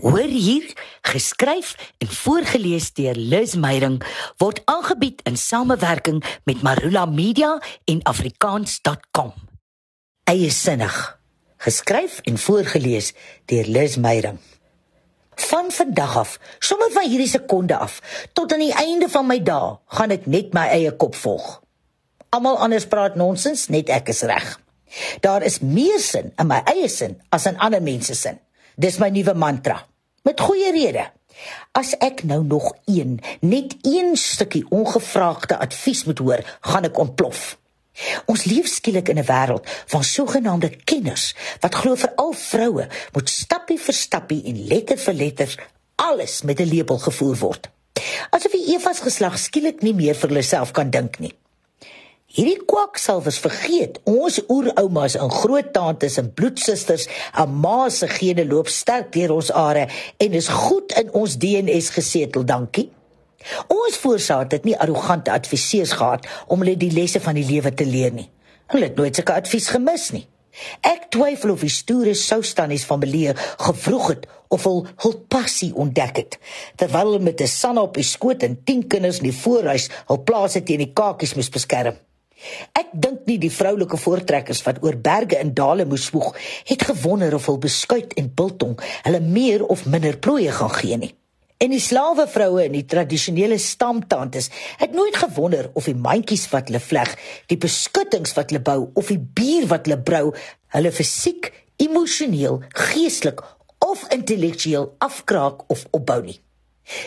Hoor hier, geskryf en voorgeles deur Liz Meyering word aangebied in samewerking met Marula Media en afrikaans.com. Eie sinnig, geskryf en voorgeles deur Liz Meyering. Van vandag af, sommer van hierdie sekonde af tot aan die einde van my dae, gaan ek net my eie kop volg. Almal anders praat nonsens, net ek is reg. Daar is meer sin in my eie sin as in ander mense se sin. Dis my nuwe mantra. Met goeie rede. As ek nou nog een, net een stukkie ongevraagde advies moet hoor, gaan ek ontplof. Ons leef skielik in 'n wêreld van sogenaamde kenners wat glo vir al vroue moet stappie vir stappie en letter vir letter alles met 'n lepel gevoer word. Asof die Eva se geslag skielik nie meer vir hulle self kan dink nie. Hierdie kwaksalvers vergeet ons oeroumas en groottantes en bloedsusters, 'n ma se gene loop sterk deur ons are en is goed in ons DNS gesetel, dankie. Ons voorsaat het nie arrogante adviseurs gehad om hulle die lesse van die lewe te leer nie. Hulle het nooit sulke advies gemis nie. Ek twyfel of die stoere soustannies van Belee gevroeg het of hul hul passie ontdek het terwyl hulle met 'n son op die skoot en 10 kinders in die voorhuis hul plase teen die kakies moes beskerm. Ek dink nie die vroulike voortrekkers wat oor berge en dale moes spoeg, het gewonder of hul beskuit en biltong hulle meer of minder plooie gaan gee nie. En die slawe vroue in die tradisionele stamtantes het nooit gewonder of die mandjies wat hulle vleg, die beskuttings wat hulle bou of die bier wat hulle brou, hulle fisiek, emosioneel, geestelik of intellektueel afkraak of opbou nie.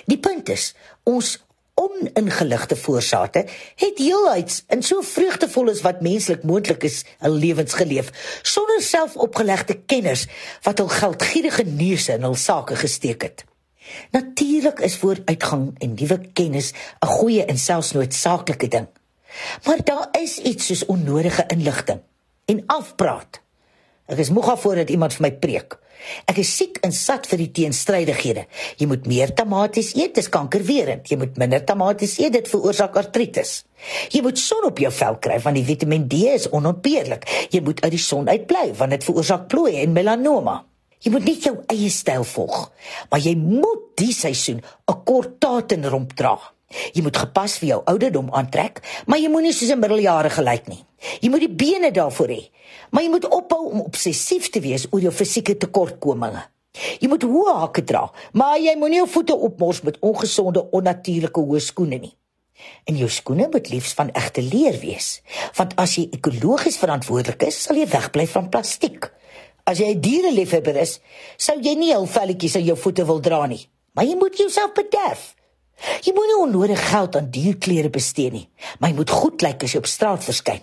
Die punt is, ons oningeligte voorsate het heelhuids in so vreugdevoles wat menslik moontlik is 'n lewens geleef sonder selfopgelegde kenners wat hul geldgierige neuse in hul sake gesteek het. Natuurlik is vooruitgang en nuwe kennis 'n goeie en selfs noodsaaklike ding. Maar daar is iets soos onnodige inligting en afpraat. Ek is moeg af voordat iemand vir my preek. Ek is siek en sat vir die teenstrydighede. Jy moet meer tamaties eet, dis kankerwerend. Jy moet minder tamaties eet, dit veroorsaak artritis. Jy moet son op jou vel kry want die Vitamiin D is onontbeerlik. Jy moet uit die son uitbly want dit veroorsaak plooie en melanoma. Jy moet nie jou eie styl volg, maar jy moet die seisoen 'n kort tatenromp dra. Jy moet gepas vir jou ouderdom aantrek, maar jy moenie soos 'n middeljarige gelyk nie. Jy moet die bene daarvoor hê, maar jy moet ophou om obsessief te wees oor jou fisieke tekortkominge. Jy moet hoë hakke dra, maar jy moenie jou voete opmors met ongesonde, onnatuurlike hoë skoene nie. En jou skoene moet liefs van egte leer wees, want as jy ekologies verantwoordelik is, sal jy wegbly van plastiek. As jy 'n diereliefhebber is, sou jy nie hul velletjies aan jou voete wil dra nie, maar jy moet jouself bederf. Jy moenie onnodig geld aan dierklere bestee nie, maar jy moet goed lyk as jy op straat verskyn.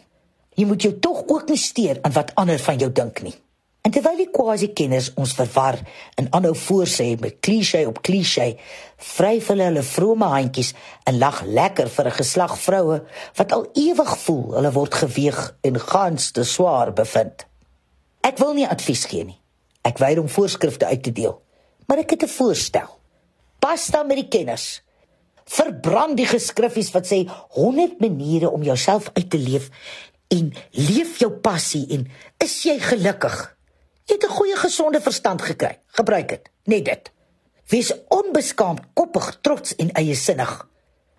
Jy moet jou tog ook nie steur aan wat ander van jou dink nie. En terwyl die quasi-kenners ons verwar en aanhou voorsê met klise op klise, vryf hulle hulle vrome handjies en lag lekker vir 'n geslag vroue wat al ewig voel hulle word geweeg en gans te swaar bevind. Ek wil nie advies gee nie. Ek weier om voorskrifte uit te deel, maar ek het 'n voorstel. Pas dan met die kenners. Verbrand die geskriffies wat sê 100 maniere om jouself uit te leef en leef jou passie en is jy gelukkig? Het 'n goeie gesonde verstand gekry. Gebruik dit. Net dit. Wees onbeskaamd, koppig, trots en eiesinnig.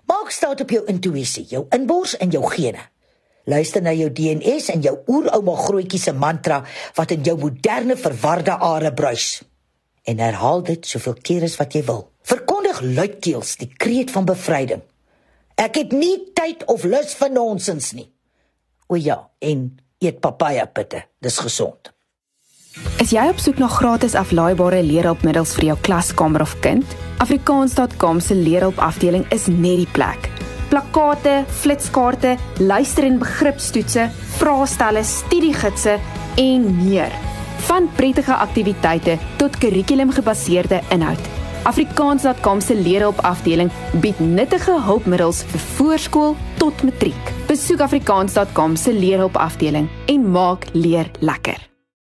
Maak staat op jou intuïsie, jou inbors en jou gene. Luister na jou DNS en jou oerouma grootjie se mantra wat in jou moderne verwarde are bruis. En herhaal dit soveel kere as wat jy wil. Verkondig luidkeels die kreet van bevryding. Ek het nie tyd of lus vir nonsens nie. O ja, en eet papaja pitte. Dis gesond. Is jy op soek na gratis aflaaibare leerhulpmiddels vir jou klaskamer of kind? Afrikaans.com se leerhulp afdeling is net die plek. Plakkate, flitskaarte, luister- en begripstoetse, vraestelle, studiegidse en meer. Van prettige aktiwiteite tot kurrikulumgebaseerde inhoud. Afrikaans.com se leerhulp afdeling bied nuttige hulpmiddels vir voorskool tot matriek. Besoek afrikaans.com se leerhulp afdeling en maak leer lekker.